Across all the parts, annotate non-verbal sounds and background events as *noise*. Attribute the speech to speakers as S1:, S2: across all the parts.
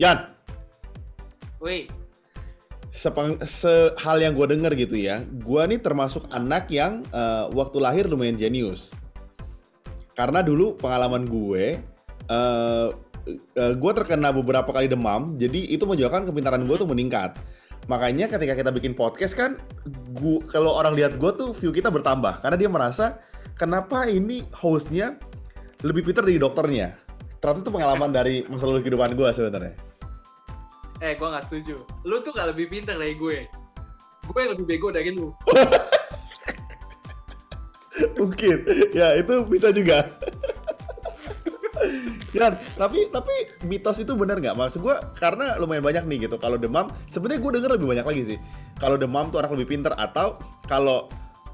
S1: Yan,
S2: Woi,
S1: sepeng, sehal yang gue denger gitu ya, gue nih termasuk anak yang eh, waktu lahir lumayan jenius. Karena dulu pengalaman gue, eh eh, gue terkena beberapa kali demam, jadi itu menunjukkan kepintaran gue tuh meningkat. Makanya ketika kita bikin podcast kan, gua, kalau orang lihat gue tuh view kita bertambah, karena dia merasa kenapa ini hostnya lebih pintar dari dokternya. Ternyata itu pengalaman dari masa lalu kehidupan gue sebenarnya.
S2: Eh gue nggak setuju. Lu tuh gak lebih pintar dari gue. Gue yang lebih bego dari lu.
S1: Mungkin, ya itu bisa juga. ya, tapi tapi mitos itu benar nggak? Maksud gue karena lumayan banyak nih gitu. Kalau demam, sebenarnya gue denger lebih banyak lagi sih. Kalau demam tuh anak lebih pinter atau kalau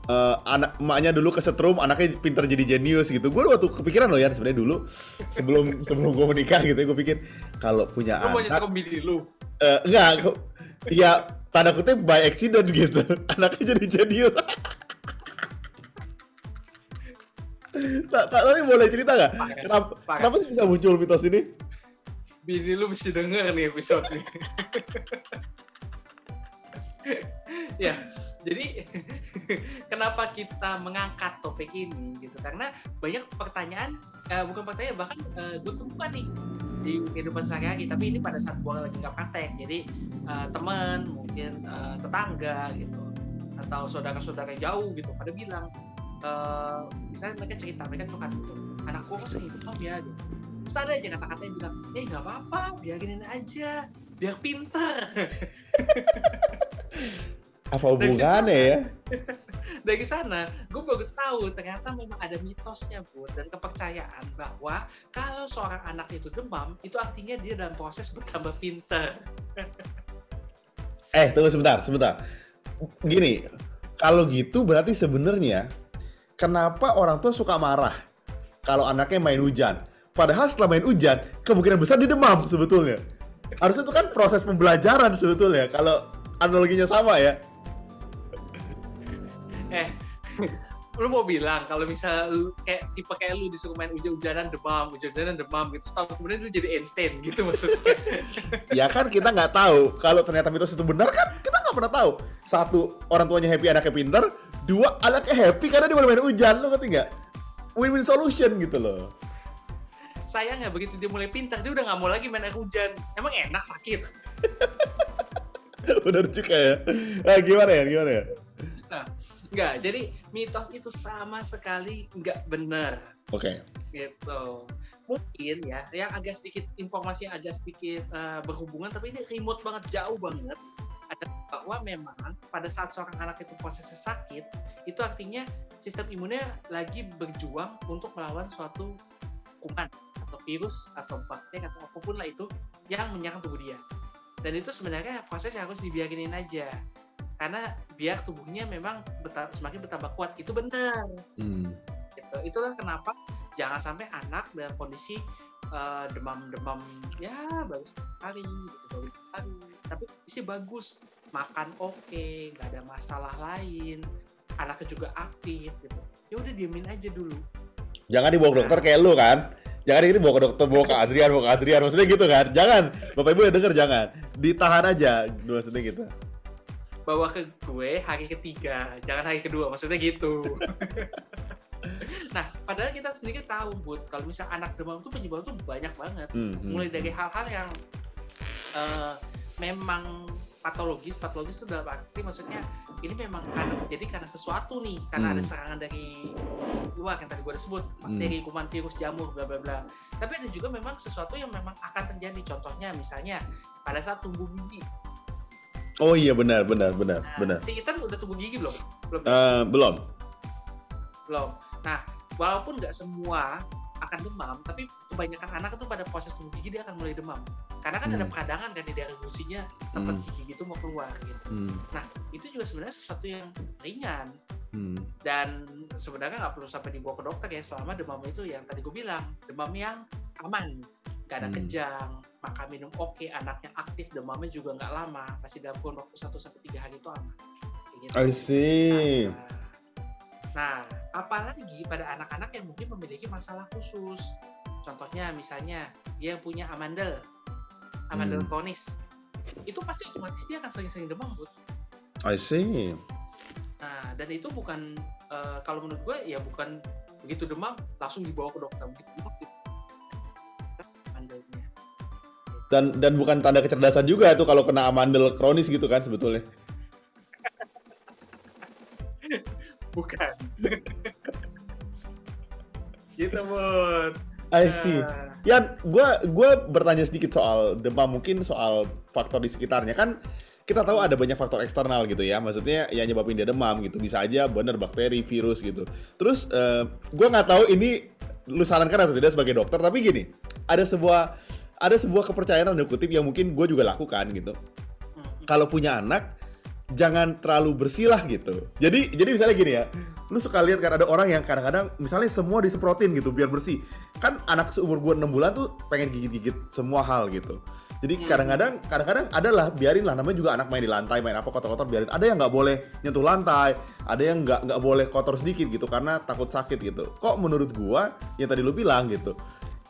S1: eh, anak emaknya dulu kesetrum, anaknya pinter jadi jenius gitu. Gue waktu kepikiran loh ya sebenarnya dulu sebelum sebelum gue menikah gitu, gue pikir kalau punya
S2: Lu mau
S1: anak,
S2: nyetok bini lu.
S1: eh, enggak, ya tanda kutip by accident gitu. *laughs* Anaknya jadi jenius. *laughs* Tak, tak, tapi boleh cerita nggak? Kenapa,
S2: Parah.
S1: kenapa sih bisa muncul mitos ini?
S2: Bini lu mesti denger nih episode nih. *laughs* ya, jadi *laughs* kenapa kita mengangkat topik ini gitu? Karena banyak pertanyaan, eh, bukan pertanyaan bahkan eh, gue temukan nih di kehidupan sehari-hari. Tapi ini pada saat gue lagi nggak praktek, jadi eh, teman, mungkin eh, tetangga gitu, atau saudara-saudara jauh gitu, pada bilang, eh, misalnya mereka cerita, mereka curhat gitu, anak gue kok sering demam ya gitu. Terus ada aja kata-kata yang bilang, eh nggak apa-apa, biarin aja, biar pinter. *laughs*
S1: Apa hubungannya ya? *laughs*
S2: Dari sana, gue baru tahu ternyata memang ada mitosnya, Bu, dan kepercayaan bahwa kalau seorang anak itu demam, itu artinya dia dalam proses bertambah pinter.
S1: Eh, tunggu sebentar, sebentar. Gini, kalau gitu berarti sebenarnya kenapa orang tua suka marah kalau anaknya main hujan? Padahal setelah main hujan, kemungkinan besar dia demam sebetulnya. Harusnya itu kan proses pembelajaran sebetulnya. Kalau analoginya sama ya.
S2: Eh, *laughs* lu mau bilang kalau misal lu kayak tipe kayak lu disuruh main hujan-hujanan demam, hujan-hujanan demam gitu, setahun kemudian lu jadi Einstein gitu maksudnya. *laughs*
S1: Ya kan kita nggak tahu kalau ternyata mitos itu benar kan kita nggak pernah tahu. Satu orang tuanya happy anaknya pinter, dua anaknya happy karena dia boleh main hujan lo ngerti nggak? Win-win solution gitu loh.
S2: Sayangnya begitu dia mulai pintar, dia udah nggak mau lagi main air hujan. Emang enak sakit. *laughs*
S1: Benar juga ya. Nah, gimana ya? Gimana ya?
S2: Nggak, jadi mitos itu sama sekali nggak benar.
S1: Oke.
S2: gitu mungkin ya yang agak sedikit informasi yang agak sedikit eh, berhubungan tapi ini remote banget jauh banget ada bahwa memang pada saat seorang anak itu prosesnya sakit itu artinya sistem imunnya lagi berjuang untuk melawan suatu kuman atau virus atau bakteri atau apa pun lah itu yang menyerang tubuh dia dan itu sebenarnya proses yang harus dibiarinin aja karena biar tubuhnya memang beta- semakin bertambah kuat itu benar
S1: Hmm.
S2: gitu. Itulah kenapa jangan sampai anak dalam kondisi eh, demam-demam ya baru hari gitu baru hari tapi kondisi bagus makan oke nggak ada masalah lain anaknya juga aktif gitu ya udah diemin aja dulu
S1: Jangan dibawa ke dokter kayak lu kan. Jangan ini bawa ke dokter, bawa ke Adrian, bawa ke Adrian. Maksudnya gitu kan. Jangan. Bapak Ibu yang denger jangan. Ditahan aja. Maksudnya gitu.
S2: Bawa ke gue hari ketiga jangan hari kedua maksudnya gitu. *laughs* Nah padahal kita sendiri tahu bud kalau misal anak demam itu penyebab tuh banyak banget.
S1: Hmm, hmm,
S2: mulai dari
S1: hmm.
S2: hal-hal yang eh, memang patologis patologis itu dalam arti maksudnya ini memang karena jadi karena sesuatu nih karena ada
S1: Hmm.
S2: serangan dari luar yang tadi gue udah sebut bakteri kuman virus jamur bla bla bla. Tapi ada juga memang sesuatu yang memang akan terjadi. Contohnya misalnya pada saat tumbuh gigi
S1: Oh iya benar, benar, benar,
S2: Nah,
S1: benar.
S2: si Ethan udah tumbuh gigi belum belum
S1: Eh, belum.
S2: belum nah walaupun nggak semua akan demam tapi kebanyakan anak itu pada proses tumbuh gigi dia akan mulai demam karena kan ada
S1: Hmm.
S2: peradangan kan di daerah gusinya tempat
S1: Hmm.
S2: si gigi itu mau keluar gitu
S1: Hmm.
S2: itu juga sebenarnya sesuatu yang ringan
S1: Hmm.
S2: dan sebenarnya nggak perlu sampai dibawa ke dokter ya selama demam itu yang tadi gue bilang demam yang aman nggak ada
S1: Hmm.
S2: kejang makan minum oke anaknya aktif demamnya juga nggak lama masih dalam kurun waktu 1 sampai tiga hari itu aman gitu.
S1: I see.
S2: Nah, apalagi pada anak-anak yang mungkin memiliki masalah khusus. Contohnya misalnya dia yang punya amandel. amandel
S1: Hmm.
S2: kronis itu pasti otomatis dia akan sering-sering demam bud
S1: I see.
S2: nah dan itu bukan eh, kalau menurut gue ya bukan begitu demam langsung dibawa ke dokter begitu demam
S1: Dan dan bukan tanda kecerdasan juga itu kalau kena amandel kronis gitu kan sebetulnya.
S2: bukan *laughs* gitu bud
S1: I see. Yan, gue gue bertanya sedikit soal demam, mungkin soal faktor di sekitarnya kan. Kita tahu ada banyak faktor eksternal gitu ya, maksudnya yang nyebabin dia demam gitu. Bisa aja bener bakteri, virus gitu. Terus gue nggak tahu ini lu sarankan atau tidak sebagai dokter, tapi gini, ada sebuah ada sebuah kepercayaan tanda kutip yang mungkin gue juga lakukan gitu.
S2: hmm,
S1: Kalau punya anak, jangan terlalu bersilah gitu. Jadi jadi misalnya gini ya, lu suka lihat kan ada orang yang kadang-kadang misalnya semua disemprotin gitu biar bersih. Kan anak seumur gue 6 bulan tuh pengen gigit-gigit semua hal gitu. Jadi
S2: Hmm.
S1: kadang-kadang kadang-kadang adalah biarin lah namanya juga anak main di lantai main apa kotor-kotor biarin. Ada yang nggak boleh nyentuh lantai, ada yang nggak nggak boleh kotor sedikit gitu karena takut sakit gitu. Kok menurut gua yang tadi lu bilang gitu,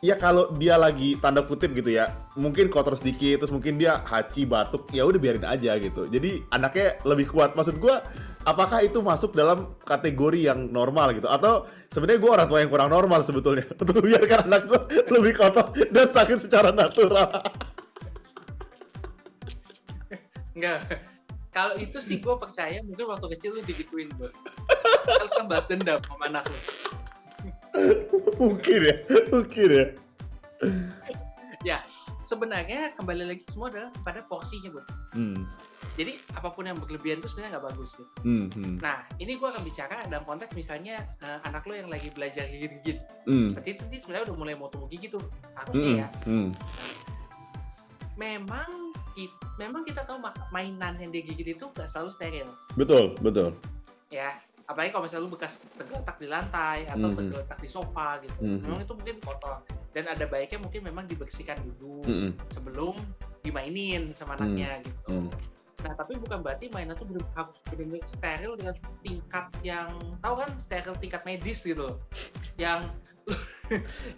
S1: ya kalau dia lagi tanda kutip gitu ya mungkin kotor sedikit terus mungkin dia haci batuk ya udah biarin aja gitu. Jadi anaknya lebih kuat. Maksud gua apakah itu masuk dalam kategori yang normal gitu? Atau sebenarnya gua orang tua yang kurang normal sebetulnya *laughs* untuk biarkan anak gua *laughs* lebih kotor dan sakit secara natural.
S2: Enggak. Kalau itu sih gue percaya mungkin waktu kecil lu digituin bud terus kan balas dendam sama anak lu
S1: mungkin ya mungkin ya.
S2: Ya sebenarnya kembali lagi semua adalah pada porsinya bud
S1: hmm.
S2: jadi apa pun yang berlebihan itu sebenarnya nggak bagus gitu.
S1: Hmm, hmm,
S2: nah ini gue akan bicara dalam konteks misalnya eh, anak lo yang lagi belajar gigit-gigit.
S1: Hmm,
S2: berarti itu dia sebenarnya udah mulai mau tumbuh gigi tuh
S1: hmm,
S2: harusnya ya.
S1: hmm.
S2: memang kita, memang kita tahu mainan yang dia gigit itu nggak selalu steril.
S1: Betul betul.
S2: Ya apalagi kalau misalnya lu bekas tergeletak di lantai atau
S1: Mhm.
S2: tergeletak di sofa gitu
S1: Mhm.
S2: memang itu mungkin kotor dan ada baiknya mungkin memang dibersihkan dulu
S1: Hmm, hmm,
S2: sebelum dimainin sama anaknya gitu
S1: hmm.
S2: nah tapi bukan berarti mainan itu bener harus benar-benar steril dengan tingkat yang tahu kan steril tingkat medis gitu yang *laughs*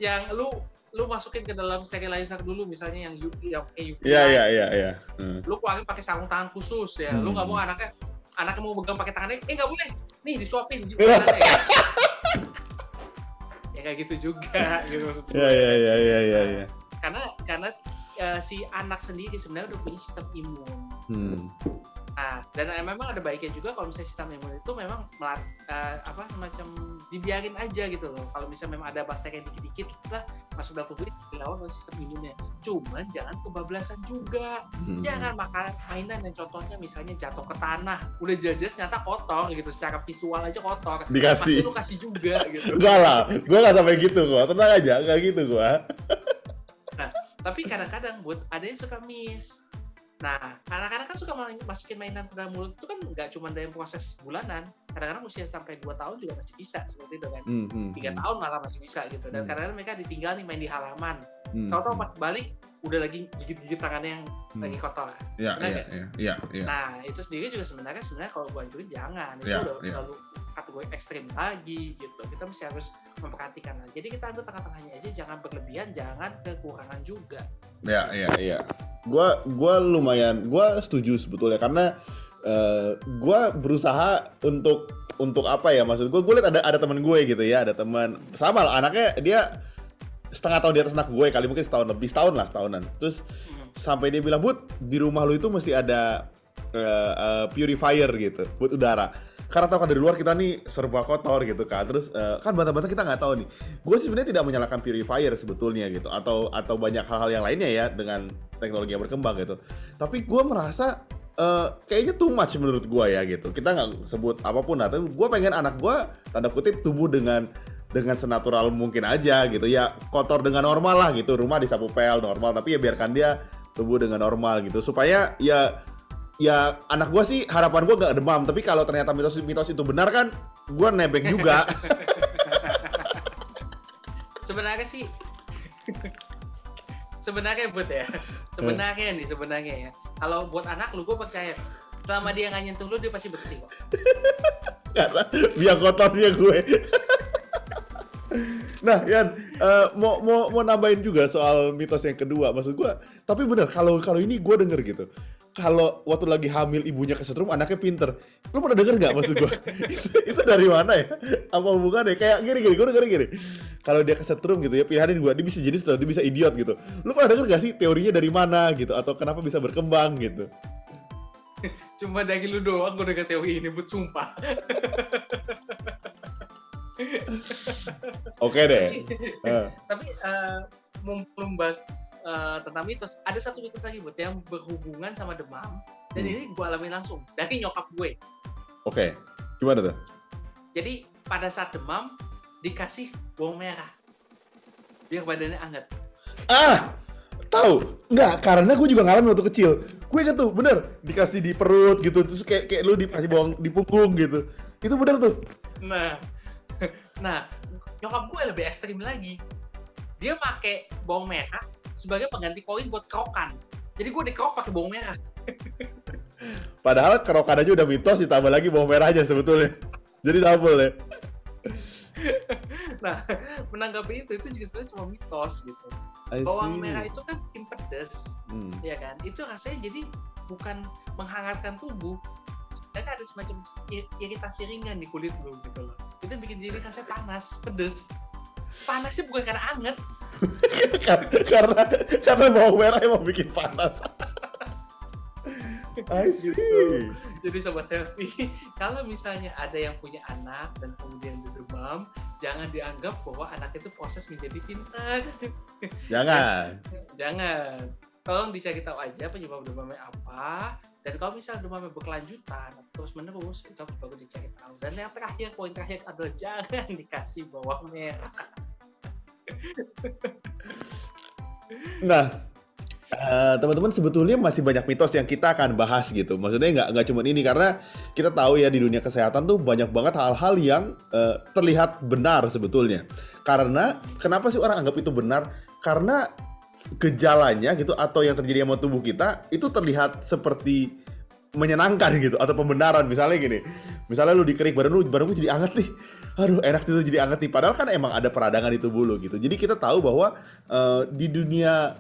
S2: yang lu lu masukin ke dalam sterilizer dulu misalnya yang UV yang pakai UV
S1: Iya iya iya iya. Hmm.
S2: lu keluarin pakai sarung tangan khusus ya lu
S1: Hmm.
S2: nggak mau anaknya anaknya mau pegang pakai tangannya eh nggak boleh nih disuapin di tangannya ya. *laughs* ya kayak gitu juga gitu maksud gue.
S1: Iya iya iya iya iya. iya.
S2: karena karena eh, si anak sendiri sebenarnya udah punya sistem imun
S1: Hmm.
S2: Nah, dan memang ada baiknya juga kalau misalnya sistem imun itu memang melat, eh, apa semacam dibiarin aja gitu loh. Kalau misalnya memang ada bakteri yang dikit-dikit lah masuk dalam tubuh dilawan oleh sistem imunnya. Cuman jangan kebablasan juga.
S1: Hmm.
S2: Jangan makan mainan yang contohnya misalnya jatuh ke tanah, udah jelas ternyata kotor gitu, secara visual aja kotor.
S1: Dikasih.
S2: Pasti lu kasih juga gitu.
S1: Enggak lah, gue gak sampai gitu kok. Tenang aja, gak gitu gue.
S2: Tapi kadang-kadang buat ada yang suka miss. Nah, anak-anak kan suka masukin mainan ke dalam mulut itu kan nggak cuma dalam proses bulanan. Kadang-kadang usia sampai 2 tahun juga masih bisa seperti itu kan.
S1: Hmm, hmm,
S2: Tiga tahun malah masih bisa gitu. Dan
S1: Hmm.
S2: kadang-kadang mereka ditinggal nih main di halaman.
S1: hmm,
S2: Tahu-tahu
S1: hmm.
S2: pas balik udah lagi gigit-gigit tangannya yang
S1: Hmm.
S2: lagi kotor.
S1: Iya iya iya.
S2: Nah, itu sendiri juga sebenarnya sebenarnya kalau gua anjurin jangan. Itu
S1: Iya,
S2: udah
S1: iya.
S2: terlalu kategori ekstrim lagi gitu. Kita mesti harus memperhatikan lah. Jadi kita ambil tengah-tengahnya aja, jangan berlebihan, jangan kekurangan juga.
S1: Iya iya iya. Gua gua lumayan, gua setuju sebetulnya karena eh, gua berusaha untuk untuk apa ya maksud gue gue liat ada ada teman gue gitu ya ada teman sama lah anaknya dia setengah tahun di atas anak gue kali mungkin setahun lebih setahun lah setahunan terus
S2: Hmm.
S1: sampai dia bilang bud di rumah lu itu mesti ada eh, eh, purifier gitu buat udara karena tahu kan dari luar kita nih serba kotor gitu kan. Terus eh, kan bantah-bantah kita nggak tahu nih. Gue sih sebenarnya tidak menyalahkan purifier sebetulnya gitu. Atau atau banyak hal-hal yang lainnya ya dengan teknologi yang berkembang gitu. Tapi gue merasa eh, kayaknya too much menurut gue ya gitu. Kita nggak sebut apa pun tapi gue pengen anak gue tanda kutip tumbuh dengan dengan senatural mungkin aja gitu. Ya kotor dengan normal lah gitu. Rumah disapu pel normal. Tapi ya biarkan dia tumbuh dengan normal gitu. Supaya ya ya anak gue sih harapan gue gak demam tapi kalau ternyata mitos-mitos itu benar kan gue nebeng juga *laughs*
S2: sebenarnya sih sebenarnya buat ya sebenarnya nih sebenarnya ya kalau buat anak lu gue percaya selama dia nggak nyentuh lu dia pasti bersih kok *laughs*
S1: karena biar kotornya gue *laughs* Nah, Yan, uh, mau mau mau nambahin juga soal mitos yang kedua. Maksud gua, tapi bener kalau kalau ini gua denger gitu. Kalau waktu lagi hamil ibunya kesetrum, anaknya pinter. Lu pernah denger nggak maksud gua? *laughs* itu, itu dari mana ya? Apa hubungannya? Kayak gini gini, gua denger gini. Kalau dia kesetrum gitu ya, pilihannya dua, dia bisa jadi atau dia bisa idiot gitu. Lu pernah denger gak sih teorinya dari mana gitu? Atau kenapa bisa berkembang gitu?
S2: Cuma dari lu doang gue denger teori ini, buat sumpah.
S1: Oke deh.
S2: Uh. Tapi uh, belum bahas uh, tentang mitos, ada satu mitos lagi buat yang berhubungan sama demam. Dan hmm. ini gue alami langsung dari nyokap gue.
S1: Oke, okay. gimana tuh?
S2: Jadi pada saat demam dikasih bawang merah biar badannya hangat.
S1: Ah, tahu? Nggak, karena gue juga ngalamin waktu kecil. Gue kan tuh bener dikasih di perut gitu, terus kayak kayak lu dikasih bawang di punggung gitu. Itu bener tuh.
S2: Nah, *laughs* nah nyokap gue lebih ekstrim lagi dia pakai bawang merah sebagai pengganti koin buat kerokan. Jadi gue dikerok pakai bawang merah. *laughs*
S1: Padahal kerokan aja udah mitos ditambah lagi bawang merah aja sebetulnya. *laughs* Jadi double ya. *laughs*
S2: Nah menanggapi itu itu juga sebenarnya cuma mitos gitu. Bawang merah itu kan bikin pedes hmm. ya kan? Itu rasanya jadi bukan menghangatkan tubuh. Dan ada semacam iritasi ringan di kulit lu gitu loh. Itu bikin diri rasanya panas pedes. Panasnya bukan karena anget
S1: karena karena bawang merah emang bikin panas *laughs* I see. Gitu.
S2: Jadi sobat healthy, *laughs* kalau misalnya ada yang punya anak dan kemudian demam, jangan dianggap bahwa anak itu proses menjadi pintar. *laughs*
S1: Jangan.
S2: jangan. Tolong dicari tahu aja penyebab demamnya apa, dan kalau misalnya demamnya berkelanjutan terus menerus itu baru dicari tahu dan yang terakhir poin terakhir adalah jangan dikasih bawang merah
S1: nah Uh, teman-teman sebetulnya masih banyak mitos yang kita akan bahas gitu. Maksudnya nggak nggak cuma ini karena kita tahu ya di dunia kesehatan tuh banyak banget hal-hal yang uh, terlihat benar sebetulnya. Karena kenapa sih orang anggap itu benar? Karena gejalanya gitu atau yang terjadi sama tubuh kita itu terlihat seperti menyenangkan gitu atau pembenaran. Misalnya gini misalnya lu dikerik badan lu badan lu jadi anget nih. Aduh enak itu jadi anget nih. Padahal kan emang ada peradangan di tubuh lu gitu. Jadi kita tahu bahwa uh, di dunia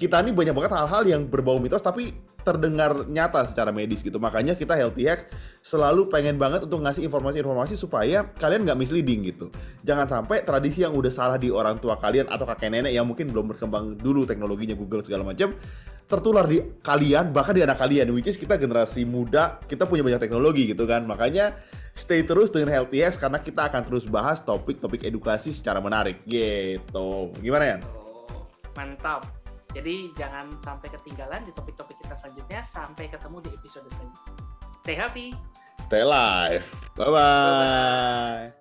S1: kita ini banyak banget hal-hal yang berbau mitos tapi terdengar nyata secara medis gitu. Makanya kita Healthy Hack selalu pengen banget untuk ngasih informasi-informasi supaya kalian nggak misleading gitu. Jangan sampai tradisi yang udah salah di orang tua kalian atau kakek nenek yang mungkin belum berkembang dulu teknologinya Google segala macam tertular di kalian bahkan di anak kalian which is kita generasi muda kita punya banyak teknologi gitu kan makanya stay terus dengan Healthy Hacks karena kita akan terus bahas topik-topik edukasi secara menarik gitu gimana ya?
S2: Mantap jadi jangan sampai ketinggalan di topik-topik kita selanjutnya. Sampai ketemu di episode selanjutnya. Stay happy.
S1: Stay live. Bye-bye. Bye-bye.